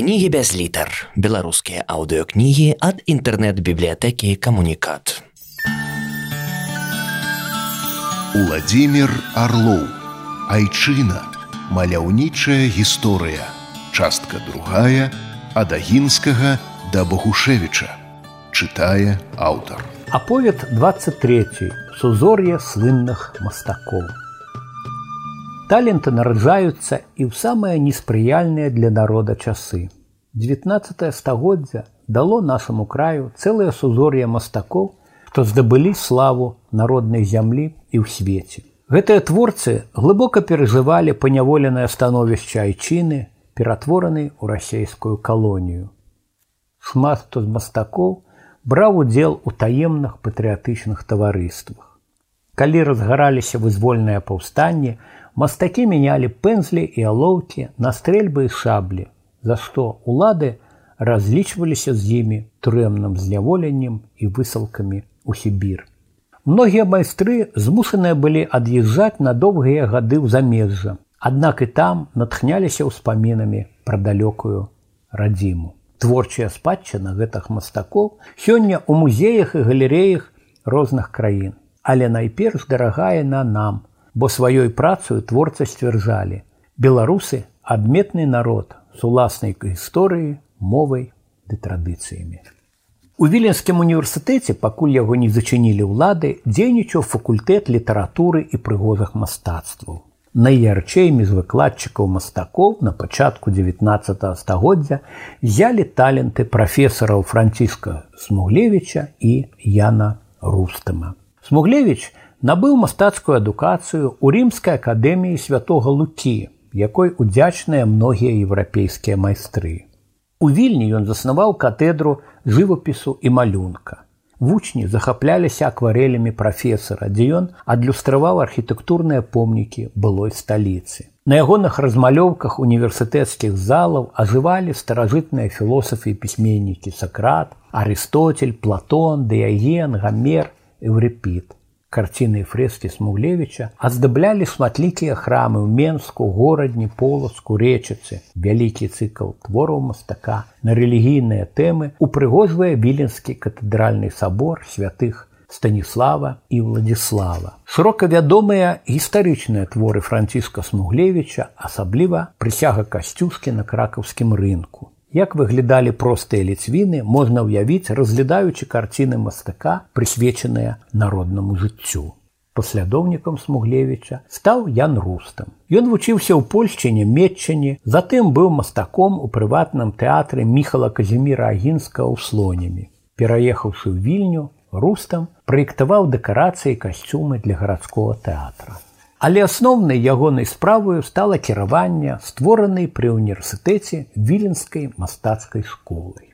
кнігі без літар беларускія аўдыокнігі ад інтэрнэт-бібліятэкі камунікат. Уладзімир Арлоў. Айчына. Маляўнічая гісторыя. Частка другая ад агінскага да Багушевіча чытае аўтар. Аповед 23 сузор'е слынных мастакоў Таленты нараджаюцца і ў самыя неспрыяльныя для народа часы. 19 стагоддзя дало нашаму краю цэлае сузор'е мастакоў, што здабылі славу народнай зямлі і ў свеце. Гэтыя творцы глыбока перажывалі паняволенае становішча айчыны, ператвораны ў расейскую калонію. Шмат хто з мастакоў браў удзел у таемных патрыятычных таварыствах. Калі разгараліся вызвольныя паўстанні, мастакі мянялі пэнзлі і алоўкі на стрэльбы і шаблі, за што улады разлічваліся з імі турэмным зняволеннем і высылкамі у Сібір. Многія майстры змушаныя былі ад'язджаць на доўгія гады ў замежжа, аднак і там натхняліся ўспамінамі пра далёкую радзіму. Творчая спадчына гэтых мастакоў сёння ў музеях і галереях розных краін, але найперш дарагая на нам, бо сваёй працаю творца сцвярджалі беларусы адметны народ з уласнай гісторыі мовай ды традыцыямі. У віленскім універсітэце пакуль яго не зачынілі ўлады дзейнічаў факультэт літаратуры і прыгозах мастацтваў. Найярчэймі з выкладчыкаў мастакоў на пачатку 19 стагоддзя взялі таленты прафесараў франціска смуглевича і яна рустама смуглевич набыў мастацкую адукацыю ў рымскай акадэміі святого лукі якой удзячныя многія еўрапейскія майстры. У вільні ён заснаваў катедру жывапісу і малюнка. Вучні захапляліся акварелямі прафесара дзе ён адлюстраваў архітэктурныя помнікі былой сталіцы. На ягоных размалёўках універсітэцкіх залаў ажывалі старажытныя філосафы і пісьменнікі сакрат арыстоцель платон дыяген гамер эврепіт карціны фрэскі смуглевича аздаблялі шматлікія храмы ў менску горадні поласку рэчыцы. Вялікі цыкл твораў мастака на рэлігійныя тэмы упрыгожвае віленскі катэдральны сабор святых станіслава і владіслава. Шырока вядомыя гістарычныя творы франціска смуглевича асабліва прысяга касцюскі на кракаўскім рынку Як выглядалі простыя ліцвіны, можна ўявіць, разглядаючы карціны мастака, прысвечаныя народнаму жыццю. Паслядоўнікам смуглевіча стаў Ян рустам. Ён вучыўся ў польшчыне метчані, затым быў мастаком у прыватным тэатры міхала казіміра агінска ў слонямі. Пераехаўшы ў вільню, рустам праектаваў дэкарацыі касцюмы для гарадскога тэатра. Але асноўнай ягонай справаю стала кіраванне, створанай пры ўніверсітэце віленскай мастацкай школай.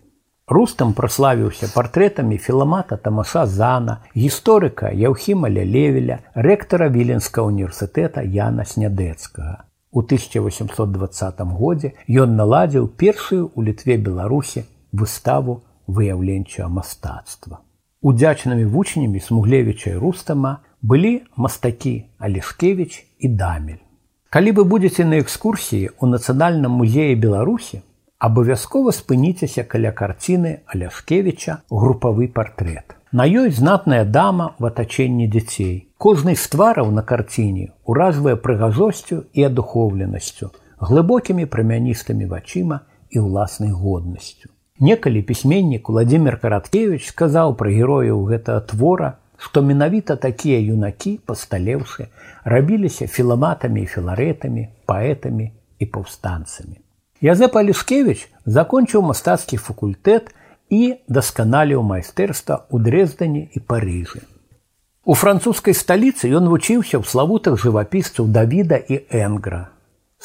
Рустам праславіўся партрэтамі філамата Тамаша Зана, гісторыка Яўхіма Лялевеля, рэктара віленскага універсітэта Яна Снядэцкага. У 1820 годзе ён наладзіў першую ў літве Беларусі выставу выяўленчага мастацтва. Удзячнымі вучнямі смуглевіча і рустама былі мастакі алешкевич і дамель. Калі вы будетеце на экскурсіі у нацыянальным музеі беларусі абавязкова спыніцеся каля карціны аляшкевича групавы партрэт на ёй знатная дама в атачэнні дзяцей кожны з твараў на карціне уражвае прыгажосцю і адухоўленасцю глыбокімі прамяністымі вачыма і ўласнай годнасцю. Некалі пісьменнік владимир караткевич сказаў пра герояў гэтага твора што менавіта такія юнакі пасталеўшы рабіліся філаматамі і філарэтамі паэтамі і паўстанцамі язэп алішкевич закончыў мастацкі факультэт і дасканаліў майстэрства ў дрэздані і парыжы у французскай сталіцы ён вучыўся ў славутых жывапісцаў давіда і энгра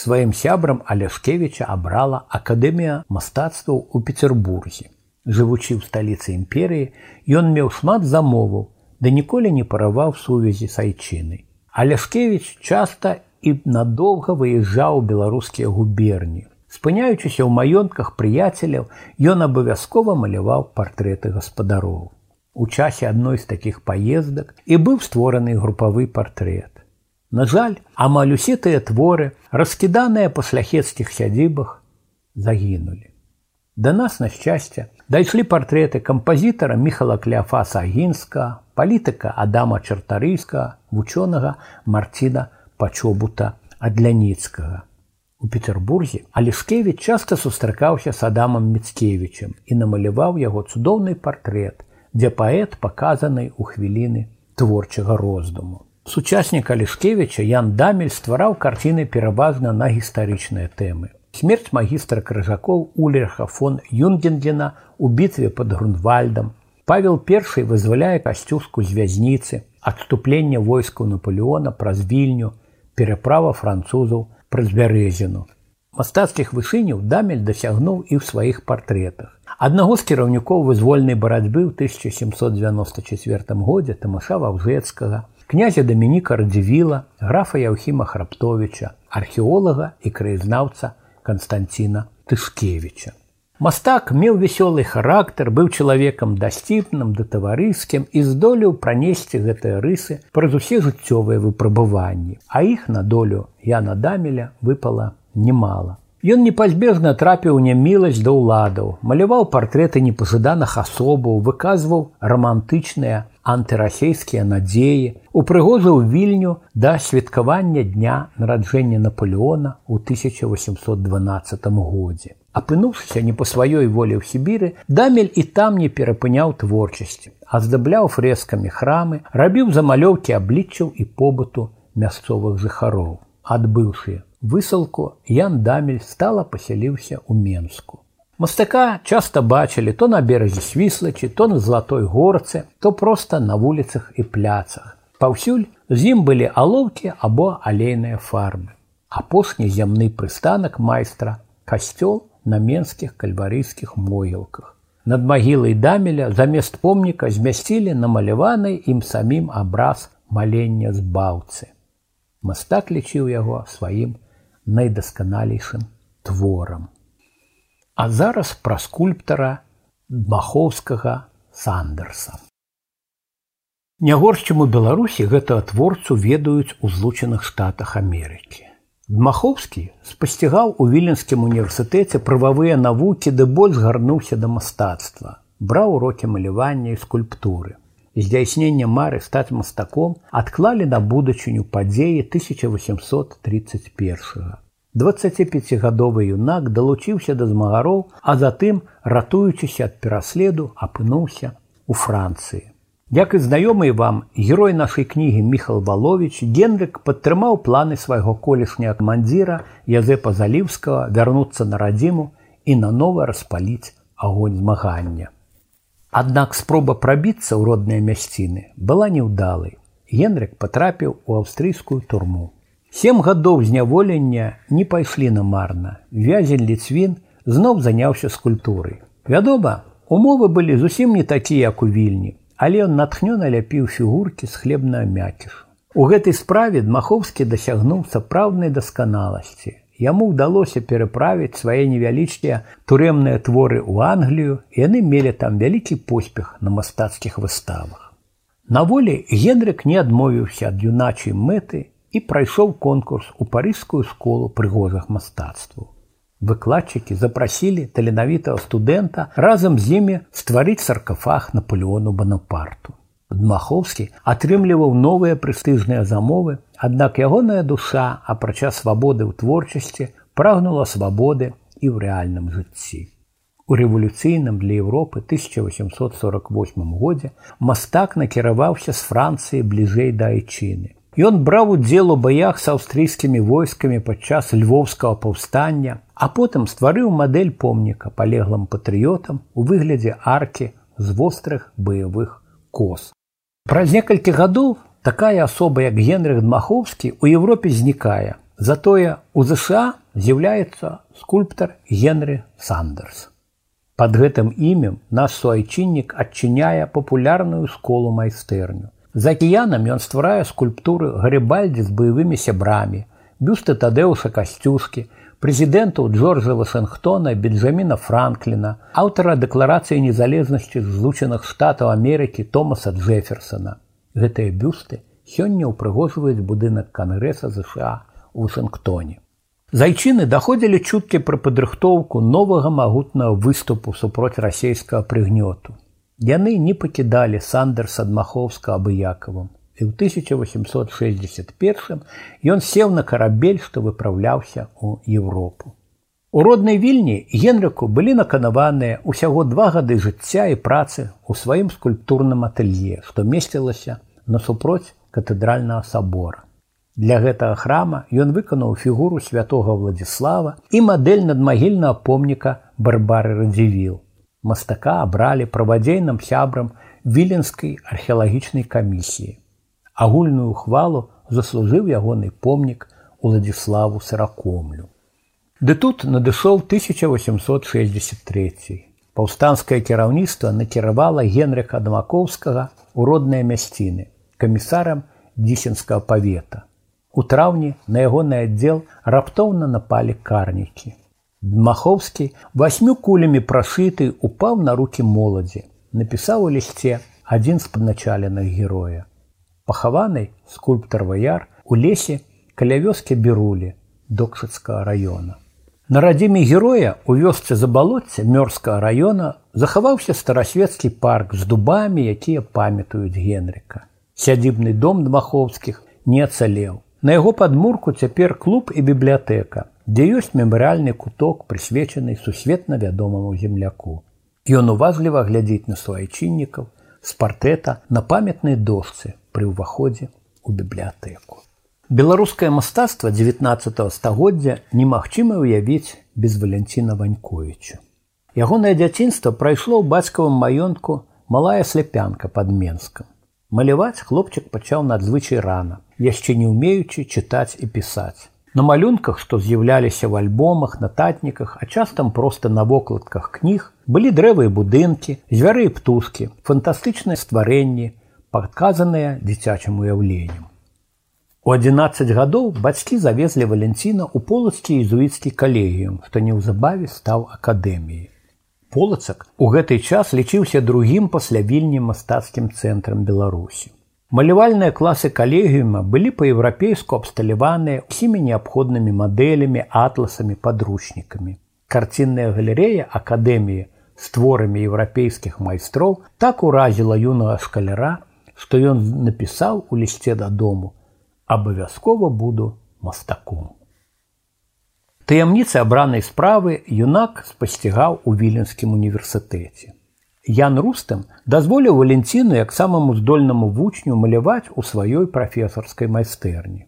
сваім сябрам аляшкевича абрала акадэмія мастацтваў у петербурзе жывучы ў сталіцы імперыі ён меў шмат замоваў да ніколі не параваў сувязі з айчынай. Аляшкевич часта і надоўга выязджаў беларускія губерні. Спыняючыся ў маёнтках прыяцеляў, ён абавязкова маляваў партрэты гаспадароў. У часе адной з такіх паездак і быў створаны групавы партрэт. На жаль, амаль усе тыя творы, раскіданыя па шляхецкіх сядзібах, загінулі. Да нас на шчасце дайшлі партрэты кампазітара міхала кляфаса агінска, палітыка Адама чартарыйска, вучонага Марціна пачобута адляніцкага. У Петербурзе Алішкевіч часта сустракаўся з Адамам Мцкевічем і намаляваў яго цудоўны партрэт, дзе паэт паказаны ў хвіліны творчага роздуму. Сучаснік Алішкевіча Ян Дамель ствараў карціны пераважна на гістарычныя тэмы. Смерць магістра крыжакоў Улерха фон Юнгендена у бітве под Грунвальдам. Павел першый вызваляе касцюшку з вязніцы, адступленне войскаў Наполеона праз вільню, пераправа французаў, праз бярэзіну. Мастацкіх вышыняў дамель дасягнуў і ў сваіх партрэтах. Аднаго з кіраўнікоў вызвольнай барацьбы ў 1794 годзе Тамаша Ваўжэцкага, князя Дамініка Радзівіла, графа Яўхіма Храптовича, археолага і краязнаўца Канстанціна Тышкевіча. Мастак меў вясёлы характар, быў чалавекам дасціпным да таварыскім і здолеў пранесці гэтыя рысы праз усе жыццёвыя выпрабаванні, а іх на долю Яна дамеля выпала немало. Ён непазбежна трапіў няміласць да ўладаў, маляваў партрэты непажаданых асобаў, выказваў рамантычныя антырасійскія надзеі, упрыгожыў вільню да святкавання дня нараджэння Наполеона ў 1812 годзе. Апынуўшыся не па сваёй волі ў Сібіры, дамель і там не перапыняў творчасці, аздабляў фрэскамі храмы, рабіў замалёўкі абліччаў і побыту мясцовых жыхароў. Адбыўшы высылку, Ян дамель стала пасяліўся ў Менску. Мастака часта бачылі то на беразе свіслачы, то на златой горцы, то проста на вуліцах і пляцах. Паўсюль з ім былі алоўкі або алейныя фарбы. Апошні зямны прыстанак майстра, касцёл на менскіх кальварыйскіх могілках. Над магілай дамеля замест помніка змясцілі намаляваны ім самім абраз малення з баўцы. Мастак лічыў яго сваім найдасканалейшым творам. А зараз пра скульптара дмахоўскага сандерса. Не горш чым у Беларусі гэтага творцу ведаюць у злучаных штатах Амерыкі. Дмаховскі спасцігаў у віленскім універсітэце прававыя навукі, ды больш згарнуўся да мастацтва, браў урокі малявання і скульптуры. Здзяйснення мары стаць мастаком адклалі на будучыню падзеі 1831. 25гадовы юнак далучыўся да змагароў, а затым, ратуючыся ад пераследу, апынуўся у Францыі. Як і знаёмы вам герой нашай кнігі Міхал Валович Генрык падтрымаў планы свайго колішняга камандзіра Язэпа Заліўскага вярнуцца на радзіму і нанова распаліць агонь змагання. Аднак спроба прабіцца ў родныя мясціны была неўдалай. Генрык патрапіў у аўстрыйскую турму. Сем гадоў зняволення не пайшлі на марна. Вязень ліцвін зноў заняўся скульптурай. Вядома, умовы былі зусім не такія, як у вільні але ён натхнёна ляпіў фігуркі з хлебнага мякішу. У гэтай справе Дмаховскі дасягнуў сапраўднай дасканаласці. Яму ўдалося пераправіць свае невялічныя турэмныя творы ў Англію, і яны мелі там вялікі поспех на мастацкіх выставах. На волі Генрык не адмовіўся ад юначай мэты і прайшоў конкурс у парыжскую школу прыгожых мастацтваў выкладчыкі запрасілі таленавітага студэнта разам з імі стварыць саркафаг наполеону банапарту дмаховскі атрымліваў новыя прэстыжныя замовы аднак ягоная душа апрача свабоды ў творчасці прагнула свабоды і ў рэальным жыцці у рэвалюцыйным для Еўропы 1848 годзе мастак накіраваўся з францыі бліжэй да айчыны Ён браў удзел у баях з аўстрыйскімі войскамі падчас львоўскага паўстання, а потым стварыў мадэль помніка палеглым патрыётам у выглядзе аркі з вострых баявых кос. Праз некалькі гадоў такая асоба, як Генрых Дмаховскі у Еўропе знікае. Затое у ЗША з'яўляецца скульптар Генры Сандерс. Пад гэтым імем наш суайчыннік адчыняе папулярную школу майстэрню. За акіянам ён стварае скульптуры гарыбальдзі з баявымі сябрамі, бюсты тадэуса касцюшкі, прэзідэнтаў Джорджа Вашынгтона, Бенджаміна Франкліна, аўтара дэкларацыі незалежнасці злучаных штатаў Амерыкі Томаса Джеферсона. Гэтыя бюсты сёння ўпрыгожваюць будынак кангрэса ЗША у Вашынгтоне. Зайчыны даходзілі чуткі пра падрыхтоўку новага магутнага выступу супроць расійскага прыгнёту. Яны не пакідалі Сандерс адмаховска абыякавым. І ў 1861 ён сеў на карабель, што выпраўляўся ў Еўропу. У роднай вільні генрыку былі наканаваныя ўсяго два гады жыцця і працы ў сваім скульптурным атэлье, што месцілася насупроць катэдральнага сабора. Для гэтага храма ён выканаў фігуру святого Владзіслава і мадэль надмагільнага помніка барбары радзівіл мастака абралі правадзейным сябрам віленскай археалагічнай камісіі. Агульную хвалу заслужыў ягоны помнік Уладзіславу сыракомлю. Ды тут надышоў 1863. Паўстанскае кіраўніцтва накіравала Генрыха Дамакоўскага у родныя мясціны, камісарам дзісенскага павета. У траўні на ягоны аддзел раптоўна напалі карнікі. Дмаховскі васьмю кулямі прашыты упаў на руки моладзі, напісаў у лісце адзін з падначаленых героя. Пахаваны скульптар ваяр у лесе каля вёскі берулі докшыцкага раёна. На радзіме героя у вёсцы забалоцця мёрзскага раёна захаваўся старасветскі парк з дубамі, якія памятаюць генрыка. Сядзібны дом дмаховскіх не ацалеў. На яго падмурку цяпер клуб і бібліятэка, дзе ёсць мемарыяльны куток прысвечаны сусветна вядомаму земляку. Ён уважліва глядзіць на суайчыннікаў з партэта на памятнай дошцы пры ўваходзе ў бібліятэку. Беларускае мастацтва 19 стагоддзя немагчыма ўявіць без валянціна ваньковіча. Ягонае дзяцінства прайшло ў бацькавым маёнтку малая сляпянка пад менскам. Маляваць хлопчык пачаў надзвычай рана, яшчэ не ўмеючы чытаць і пісаць. На малюнках, што з'яўляліся ў альбомах, нататніках, а частам проста на вокладках кніг, былі дрэвы і будынкі, звяры і птушкі, фантастычныя стварэнні, падказаныя дзіцячым уяўленнем. У 11 гадоў бацькі завезлі валенціна ў полацкі езуіцкі калегіум, што неўзабаве стаў акадэміяй. Полацак у гэты час лічыўся другім пасля вільні мастацкім цэнтрам Беларусі. Малявальныя класы калегіума былі па-еўрапейску абсталяваныя ўсімі неабходнымі мадэлямі, атласамі, падручнікамі. Карцінная галерэя акадэміі з творамі еўрапейскіх майстроў так уразіла юнага шкаляра, што ён напісаў у лісце дадому: абавязкова буду мастаком. Таямніцы абранай справы юнак спасцігаў у віленскім універсітэце. Ян Рустам дазволіў Валенціну як самаму здольнаму вучню маляваць у сваёй прафесарскай майстэрні.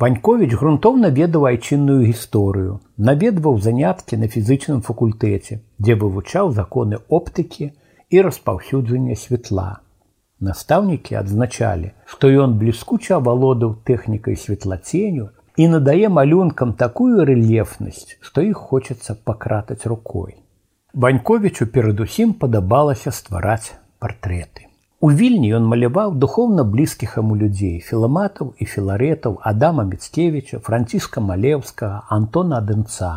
Ваньковіч грунтоўна ведаў айчынную гісторыю, наведваў заняткі на фізычным факультэце, дзе вывучаў законы оптыкі і распаўсюджання святла. Настаўнікі адзначалі, што ён бліскуча авалодаў тэхнікай светлаценю і надае малюнкам такую рэльефнасць, што іх хочацца пакратаць рукой. Ваньковічу перадусім падабалася ствараць партрэты. У вільні ён маляваў духоўна блізкіх яму людзей філаматаў і філарэтаў Адама Мецкевіча, франціска Малеўскага, Антона Адэнца.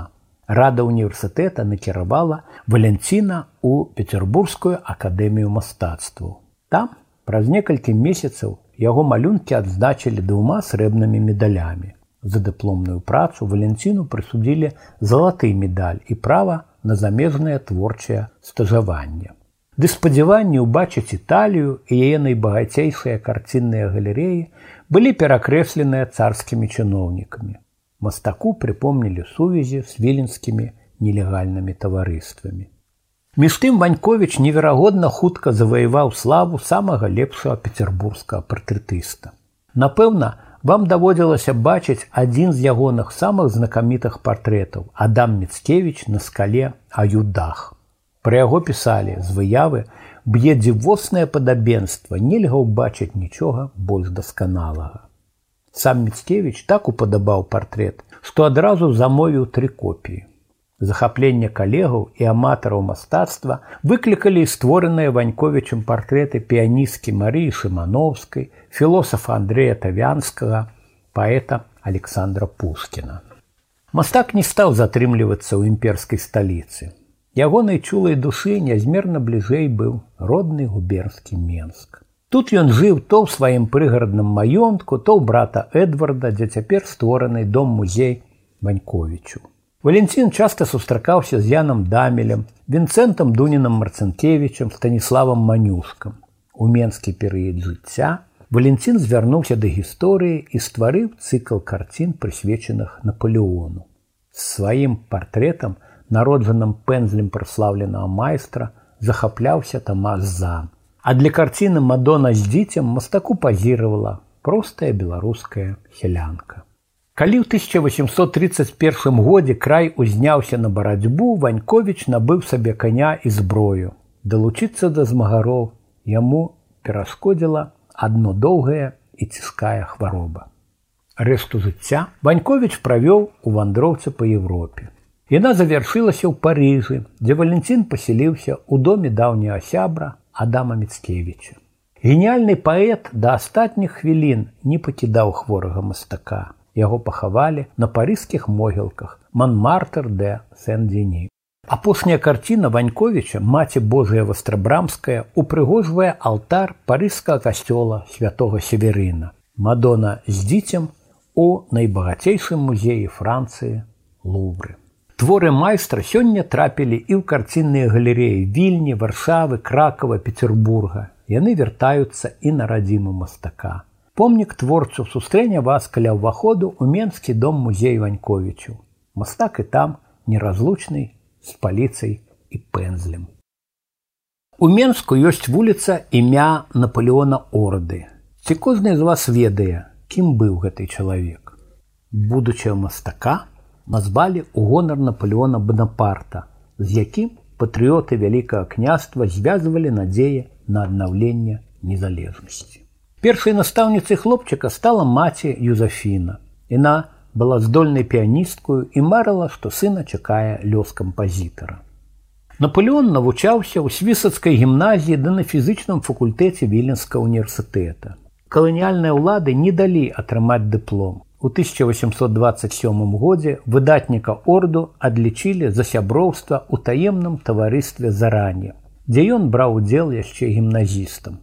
Рада універсітэта накіравала Валенціна ў Петербургскую акадэмію мастацтву. Там праз некалькі месяцаў яго малюнкі адзначылі двума срэбнымі медалямі. За дыпломную працу Валенціну прысудзілі залаты медаль і права на замежнае творчае стажаванне. Ды спадзяванні ўбачыць італію і яе найбагацейшыя карцінныя галерэі былі перакрэсленыя царскімі чыноўнікамі. Мастаку прыпомнілі сувязі з віленскімі нелегальнымі таварыствамі. Між тым Ваньковіч неверагодна хутка заваяваў славу самага лепшага петербургскага партрэтыста. Напэўна, вам даводзілася бачыць адзін з ягоных самых знакамітых партрэтаў Адам Мецкевич на скале аюдах. Пра яго пісалі з выявы б'е дзівоснае падабенства, нельга ўбачыць нічога больш дасканалага. Сам Мецкевич так упадабаў партрэт, што адразу замовіў тры копіі. Захапленне калегаў і аматараў мастацтва выклікалі створаныя ваньковічым партрэты піяністкі Марыі Шмановскай, філосафа Андрея Тавянскага, паэта Александра Пушкіна. Мастак не стаў затрымлівацца ў імперскай сталіцы. Ягонай чулай душы нязмерна бліжэй быў родны губерскі Менск. Тут ён жыў то ў сваім прыгарадным маёнтку, то ў брата Эдварда, дзе цяпер створаны дом музей Ваньковічу. Валенцін часта сустракаўся з Янам Дамелем, Вінцэнтам Дунінам Марцэнкевічам, Станіславам Манюшкам. У менскі перыяд жыцця Валенцін звярнуўся да гісторыі і стварыў цыкл карцін, прысвечаных Наполеону. З сваім партрэтам, народжаным пэнзлем праслаўленага майстра, захапляўся Тамас Зан. А для карціны Мадона з дзіцем мастаку пазіравала простая беларуская сялянка. Калі ў 1831 годзе край узняўся на барацьбу, Ваньковіч набыў сабе каня і зброю. Далучыцца да змагароў яму перашкодзіла адно доўгая і ціская хвароба. Рэшту жыцця Ваньковіч правёў у вандроўцы па Еўропе. Яна завяршылася ў Парыжы, дзе Валенцін пасяліўся ў доме даўняга сябра Адама Мецкевіча. Геніяльны паэт да астатніх хвілін не пакідаў хворага мастака яго пахавалі на парыскіх могілках манмартер де сен-дзені апошняя карціна ваньковіча маці божая вастрабрамская упрыгожвае алтар парыскага касцёла святого северына. Мадона з дзіцем у найбагацейшым музеі францыі лубры творы майстра сёння трапілі і ў карцінныя галерэі вільні варшавы кракова петербурга. Яны вяртаюцца і на радзіму мастака Помнік творцу сустрэне вас каля ўваходу ў менскі дом музей Ваньковічу. Мастак і там неразлучны з паліцай і пэнзлем. У Менску ёсць вуліца імя Наполеона Орды. Ці кожны з вас ведае, кім быў гэты чалавек. Будучага мастака назвалі ў гонар Наполеона Бонапарта, з якім патрыоты вялікага княства звязвалі надзеі на аднаўленне незалежнасці. Першай настаўніцай хлопчыка стала маці Юзафіна. Іна была здольнай піяністкую і марыла, што сына чакае лёс кампазітара. Наполеон навучаўся ў свісацкай гімназіі ды на фізычным факультэце віленска універсітэта. Каланіяльныя ўлады не далі атрымаць дыплом. У 1827 годзе выдатніка орду адлічылі за сяброўства ў таемным таварыстве заранее, дзе ён браў удзел яшчэ гімназістам.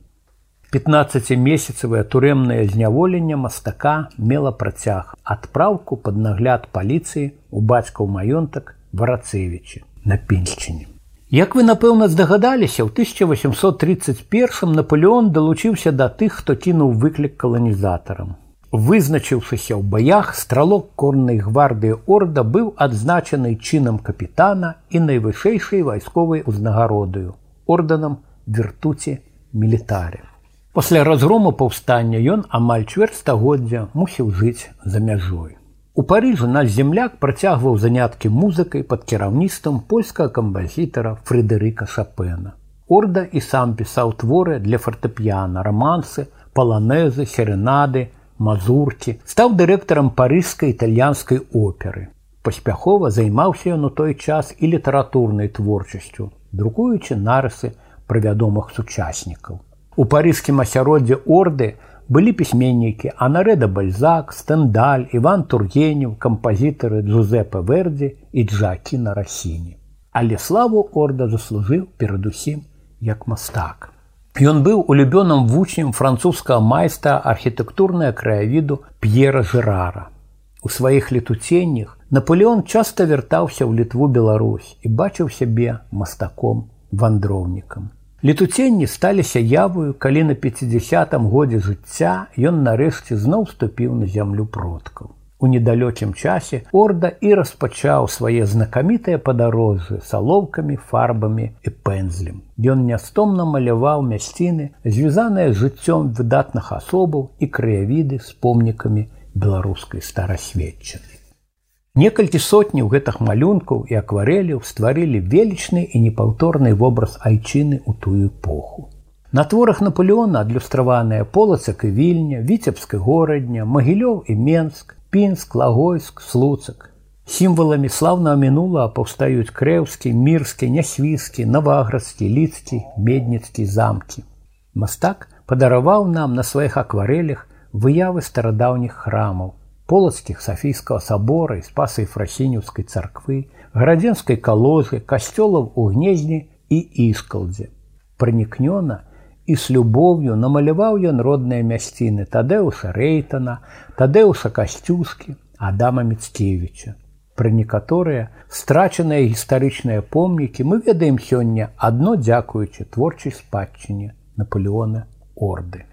15месяцавае турэмнае зняволенне мастака мела працяг адпраўку пад нагляд паліцыі у бацькаў маёнтак варацевічы на пеншчыне. Як вы напэўна здагадаліся, у 1831 Наполеон далучыўся да тых, хто кінуў выклік каланізатарам. Вызначыўшыся ў баях стралок корнай гвардыі орда быў адзначаны чынам капітана і найвышэйшай вайсковай узнагародаю ордэнам вертуці мілітаря. Пасля разгрому паўстання ён амаль чвэрць стагоддзя мусіў жыць за мяжой. У Паыжу наш земляк працягваў заняткі музыкай пад кіраўніцтвам польскага камбазітара Фредерыка Шапена. Орда і сам пісаў творы для фартэпіяна, рамансы, паланезы, серенады, мазуркі, стаў дырэктарам парыжскай італьянскай оперы. Паспяхова займаўся ён у той час і літаратурнай творчасцю, друкуючы нарысы пра вядомых сучаснікаў. У парыскім асяроддзе орды былі пісьменнікі Анарэда Бальзак, Стэндаль, Іван Тургенев, кампазітары Джузепа Вердзі і Джакі на рассіне. Але славу орда заслужыў перадусім як мастак. Ён быў улюбёным вучнем французскага майста архітэктурнага краявіду П'ера Жрара. У сваіх летуценнях Наполеон часта вяртаўся ў літву Беларусь і бачыў сябе мастаком вандроўнікам. Летуценні сталіся явою, калі на 50 годзе жыцця ён нарэшце зноў ступіў на зямлю продкаў. У недалёкім часе орда і распачаў свае знакамітыя падарожжы салоўкамі, фарбамі і пэнзлем. Ён нястомна маляваў мясціны, звязаныя жыццём выдатных асобаў і краявіды з помнікамі беларускай старасведчыны. Некалькі сотняў гэтых малюнкаў і акварэляў стварылі велічны і непаўторны вобраз айчыны ў тую эпоху. На творах Наполеона адлюстраваныя полацак і вільня, віцебскай горадня, магілёў і Менск, пінск, лагойск, слуцак. Сімваламі слаўнага мінула паўстаюць крэўскі, мірскі, нясвіскі, наваградскі, лідскі, медніцкі замкі. Мастак падараваў нам на сваіх акварелях выявы старадаўніх храмаў, полацкіх сафійскага сабора і спасай фрасінюўскай царквы, гарадзенскай каложы, касцёлаў у гнездні і іскалдзе. Пранікнёна і з любоўю намаляваў ён родныя мясціны Тадэуса Рэйтана, Тадэуса Касцюскі, Адама Мецкевіча. Пра некаторыя страчаныя гістарычныя помнікі мы ведаем сёння адно дзякуючы творчай спадчыне Наполеона орды.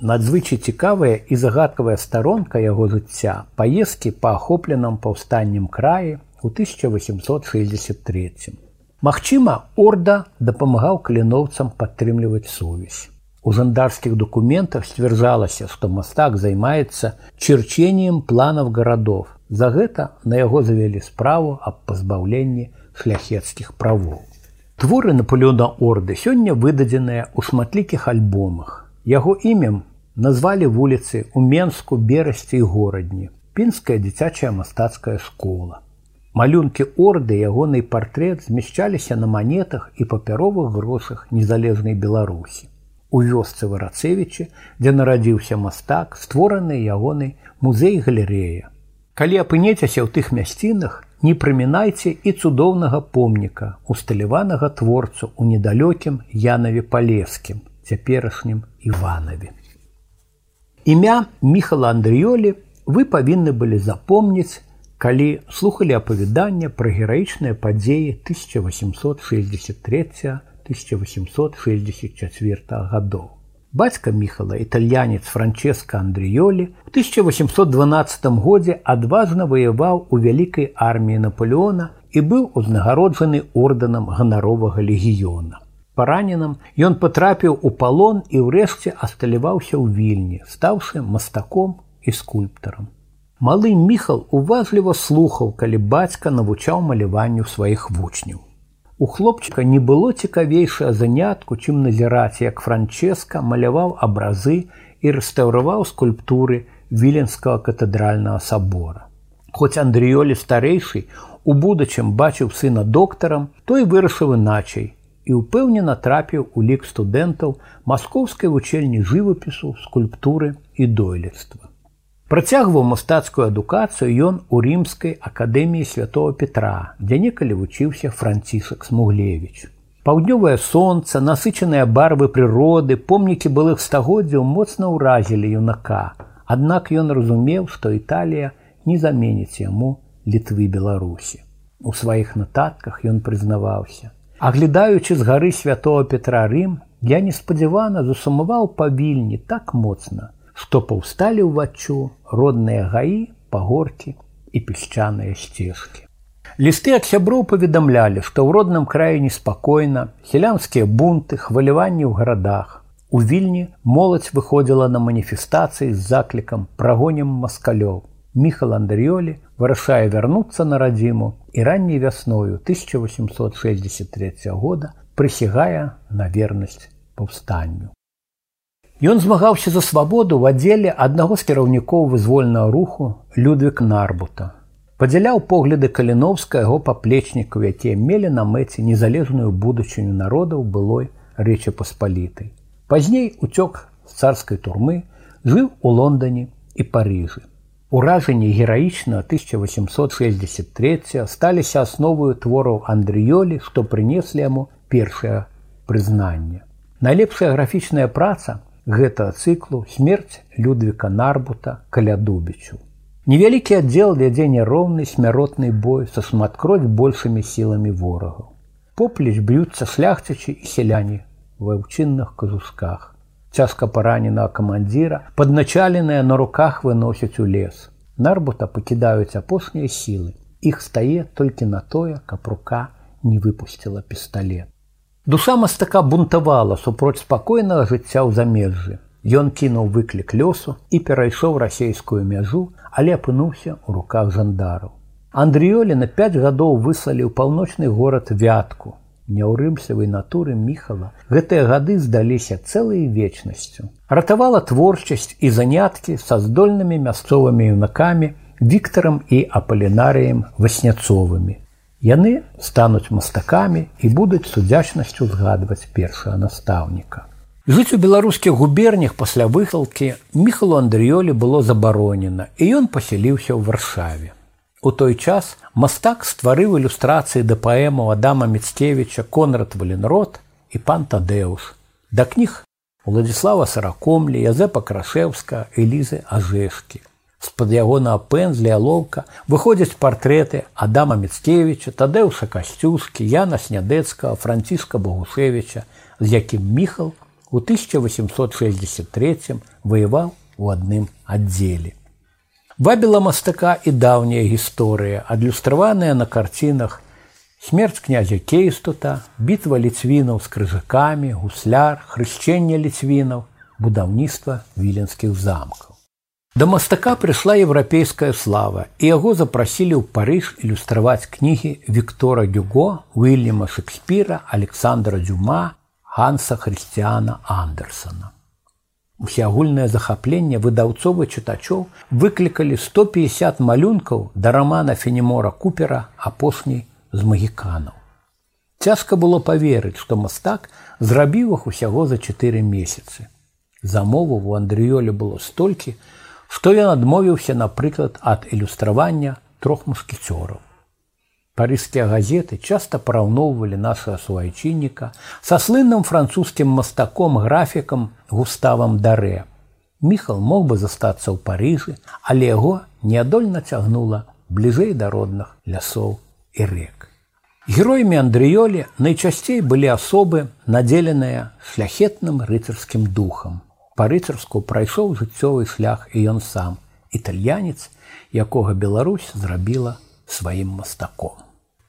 Надзвычай цікавая і загадкавая старонка яго жыцця паездкі па ахопленым паўстаннем краі у 1863. Магчыма, орда дапамагаў каліноўцам падтрымліваць сувязь. У жандарскіх дакументах сцвярджалася, што мастак займаецца чырченнем планаў гарадоў. За гэта на яго завялі справу аб пазбаўленні шляхецкіх правоў. Творы Наполеона орды сёння выдадзеныя ў шматлікіх альбомах. Яго імем назвалі вуліцы ў Менску берасці і горадні, пінская дзіцячая мастацкая школа. Малюнкі орды ягонай партрэт змяшчаліся на манетах і папяровых грошах незалежнай Беларусі. У вёсцы варацевічы, дзе нарадзіўся мастак, створаны ягонай музей галерэя. Калі апынецеся ў тых мясцінах, не прымінайце і цудоўнага помніка, усталяванага творцу ў недалёкім Янаве палескім, цяперашнім Іванаве. Імя Міхала Андрыёлі вы павінны былі запомніць, калі слухали апавядання пра гераічныя падзеі 1863-1864 гадоў. Бацька Міхала, італьянец Франческа Андрыёлі у 1812 годзе адважна ваяваў у вялікай арміі Наполеона і быў узнагароджаны ордэнам ганаровага легіёна параненым ён патрапіў у палон і ўрэшце асталяваўся ў вільні стаўшы мастаком і скульптарам малы міхал уважліва слухаў калі бацька навучаў маляванню сваіх вучняў у хлопчыка не было цікавейшае занятку чым назіраць як франческа маляваў абразы і рэстаўраваў скульптуры віленскага катэдральнага сабора. Хоць андрыёлі старэйшы у будучым бачыў сына доктарам той вырашыў іначай і ўпэўнена трапіў у лік студэнтаў маскоўскай вучэльні жывапісу, скульптуры і дойлідства. Працягваў мастацкую адукацыю ён у рымскай акадэміі святого Петра, дзе некалі вучыўся францісак Смуглевич. Паўднёвае сонца, насычаныя барвы прыроды, помнікі былых стагоддзяў моцна ўразілі юнака. Аднак ён разумеў, што Італія не заменіць яму літвы Беларусі. У сваіх нататках ён прызнаваўся: Аглядаючы з гары святого Петра Рым, я неспадзявана засумаваў павільні так моцна, што паўсталі ўваччу родныя гаі, пагоркі і песчаныя сцежкі. Лісты ад сяброў паведамлялі, што ў родным краі неспакойна, сялянскія бунты, хваляванні ў гарадах. У вільні моладзь выходзіла на маніфестацыі з заклікам прагонем маскалёў. Міхал Андрыёлі вырашае вярнуцца на радзіму і ранняй вясною 1863 года прысягае на вернасць паўстанню. Ён змагаўся за свабоду ў аддзеле аднаго з кіраўнікоў вызвольнага руху Людвік Нарбута. Падзяляў погляды каліновска яго паплечнікаў, якія мелі на мэце незалежную будучыню народаў былой рэчы паспалітай. Пазней уцёк з царскай турмы жыў у Лондоне і Парыжы. Уражанні гераічна 1863 сталіся асноваю твораў Андрыёлі, што прынеслі яму першае прызнанне. Найлепшая графічная праца гэтага цыклу смерць Людвіка Нарбута калядубічу. Невялікі аддзел вядзе няроўны смяротны бой са шматкроць большымі сіламі ворагаў. Поплеч б'юцца шляхцячы і сяляне ва ўчынных казусках цяжка параненага камандзіра, падначаленыя на руках выносяць у лес. Нарбута пакідаюць апошнія сілы. Іх стае толькі на тое, каб рука не выпусціла пісталлет. Душа мастака бунтавала супроць спакойнага жыцця ў замежжы. Ён кінуў выклік лёсу і перайшоў расейскую мяжу, але апынуўся ў руках жандараў. Андрыёлі на 5 гадоў выслалі ў паўночны горад вятку, няўрымсавай натуры міхала гэтыя гады здаліся цэлай вечнасцю. Ратавала творчасць і заняткі са здольнымі мясцовымі юнакамі віктарам і апалінарыем васняцовымі яны стануць мастакамі і будуць судзячнасцю згадваць першага настаўніка. Жыць у беларускіх губернях пасля выхалкі міхалу андрыёлі было забаронена і ён пасяліўся ў варшаве У той час мастак стварыў ілюстрацыі да паэму Адама Мецкевіча Конрад Валенрод і пан Тадэус. Да кніг Уладзіслава Саракомлі, Язэпа Крашеўска, Элізы Ажэшкі. з-пад ягонага пэнзля лоўка выходзяць партрэты Адама Мецкевіча, Тадэўша Касцюскі, Яна Снядэцкага, Франціска Богушевіча, з якім Міхал у 1863 ваяваў у адным аддзеле. Вабіла мастака і даўняя гісторыя, адлюстраваная на карцінах смерць князя Кейстута, бітва ліцвінаў з крыжакамі, гусляр, хрышчэнне ліцвінаў, будаўніцтва віленскіх замкаў. Да мастака прыйшла еўрапейская слава і яго запрасілі ў парыж ілюстраваць кнігі Віктора Дюго, Уильяма Шекспіра, Александра Дюма, Ганса Хрысціана Андерсона. Усеагульнае захапленне выдаўцовы чытачоў выклікалі 150 малюнкаў да рамана Фенемора Купера апошняй з магіканаў. Цяжка было паверыць, што мастак зрабіў іх усяго за чатыры месяцы. Замову у Андрыёле было столькі, што ён адмовіўся, напрыклад, ад ілюстравання трох мускіцёраў. Парыскія газеты часта параўноўвалі нашага суайчынніка са слынным французскім мастаком графікам густавам дарэ. Міхал мог бы застацца ў Паыжы, але яго неадольна цягнула бліжэй да родных лясоў і рэк. Героямі Андрыёлі найчасцей былі асобы, надзеленыя шляхетным рыцарскім духам па-рыцарску прайшоў жыццёвы шлях і ён сам італьянец якога Беларусь зрабіла сваім мастаком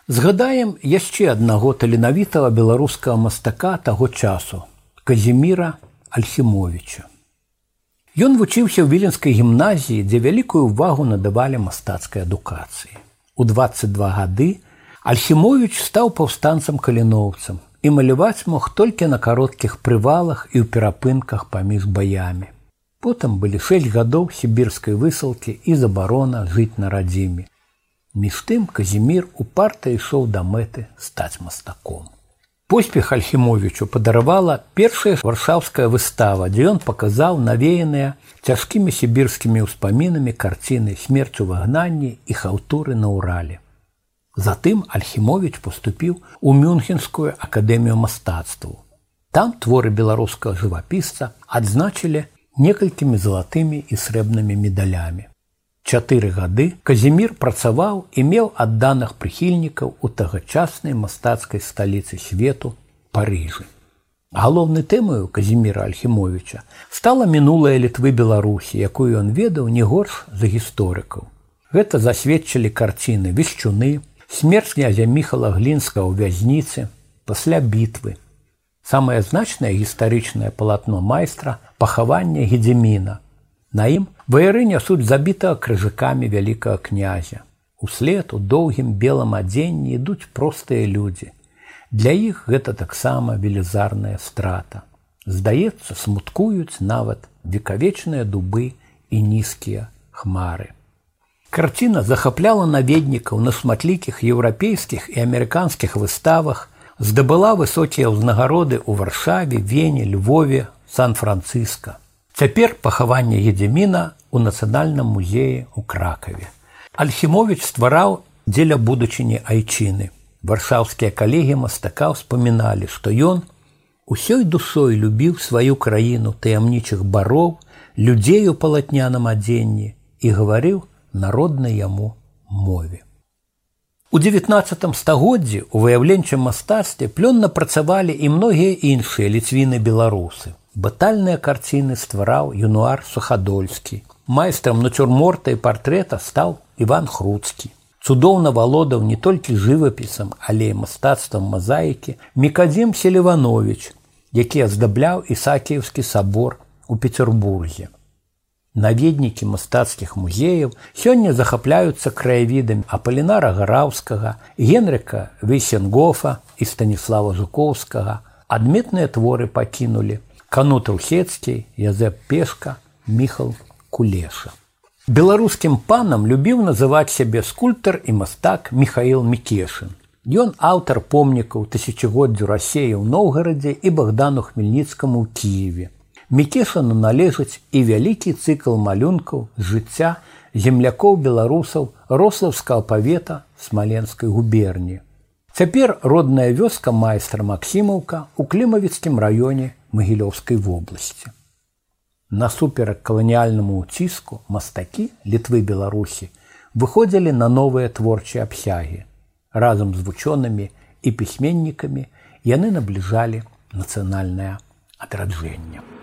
згадаем яшчэ аднаго таленавітага беларускага мастака таго часу казіміра альхімовича Ён вучыўся ў віленскай гімназіі дзе вялікую ўвагу надавалі мастацкай адукацыі у 22 гады альхімович стаў паўстанцам каліноўцам і маляваць мог толькі на кароткіх прывалах і ў перапынках паміж баямі. Потым былі шэсць гадоў сібірскай высылкі і забарона жыць на радзіме. Між тым Казімір упарта ішоў да мэты стаць мастаком. Поспех Альхімовічу падаравала першая варшаўская выстава, дзе ён паказаў навеяныя цяжкімі сібірскімі ўспамінамі карціны смерцю вагнанні і хаўтуры на ўрале. Затым Альхімович поступіў у мюнхенскую акадэмію мастацтву. Там творы беларускага жывапісца адзначылі некалькімі залатымі і срэбнымі медалямі. Чатыры гады Казімір працаваў і меў адданых прыхільнікаў у тагачаснай мастацкай сталіцы свету Парыжы. Галоўнай тэмаю Казіміра Альхімовича стала мінулая літвы Беларусі, якую ён ведаў не горш за гісторыкаў. Гэта засведчылі карціны вешчуны, смерть князя міхала глінска ў вязніцы пасля бітвы самае значнае гістарычнае палатно майстра пахавання гедзіміна на ім ваяры нясуць забітага крыжыкамі вялікага князя. Услед у доўгім белым адзенні ідуць простыя людзі для іх гэта таксама велізарная страта. Здаецца смуткуюць нават векавечныя дубы і нізкія хмары. Карціна захапляла наведнікаў на шматлікіх еўрапейскіх і амерыканскіх выставах, здабыла высокія ўзнагароды ў варшаве, вене, Львове, сан-францыска. Цяпер пахаванне Едзіміна у нацыянальным музеі ў кракаве. Альхімович ствараў дзеля будучыні айчыны. Варшаўскія калегі мастака ўспаміналі, што ён усёй душой любіў сваю краіну таямнічых бароў, людзей у палатняным адзенні і гаварыў, народнай яму мове. У 19 стагоддзі у выяўленчым мастацтве плённа працавалі і многія іншыя ліцвіны беларусы. Батальныя карціны ствараў юнуар сухадольскі. Майстрам нацюрморта і партрэта стаў Іван Хруцкі. Цудоўна валодаў не толькі жывапісам, але і мастацтвам мазаікі Мікадзім Селіванович, які аздабляў ісакіеўскі сабор у Петербурге наведнікі мастацкіх музеяў сёння захапляюцца краявідамі апалінара гараўскага генрыка вейсенгофа і станіслава жукоўскага адметныя творы пакінулі кану трухецкі язэп пешка міхал кулеша беларускім панам любіў называць сябе скульптар і мастак михаил мікешын Ён аўтар помнікаў тысячагоддзю рассея ў Ноўгарадзе і Богдану хмельніцкаму ў Киеве. Мікешану належыць і вялікі цыкл малюнкаў жыцця землякоў беларусаў рослаўскага павета смаленскай губерні. Цяпер родная вёска майстра Масімаўка ў клімавіцкім раёне магілёўскай вобласці. Насуперак каланіяльнаму ўціску мастакі літвы беларусі выходзілі на новыя творчыя абсягі. Разам з вучонымі і пісьменнікамі яны набліжалі нацыянальнае адраджэнне.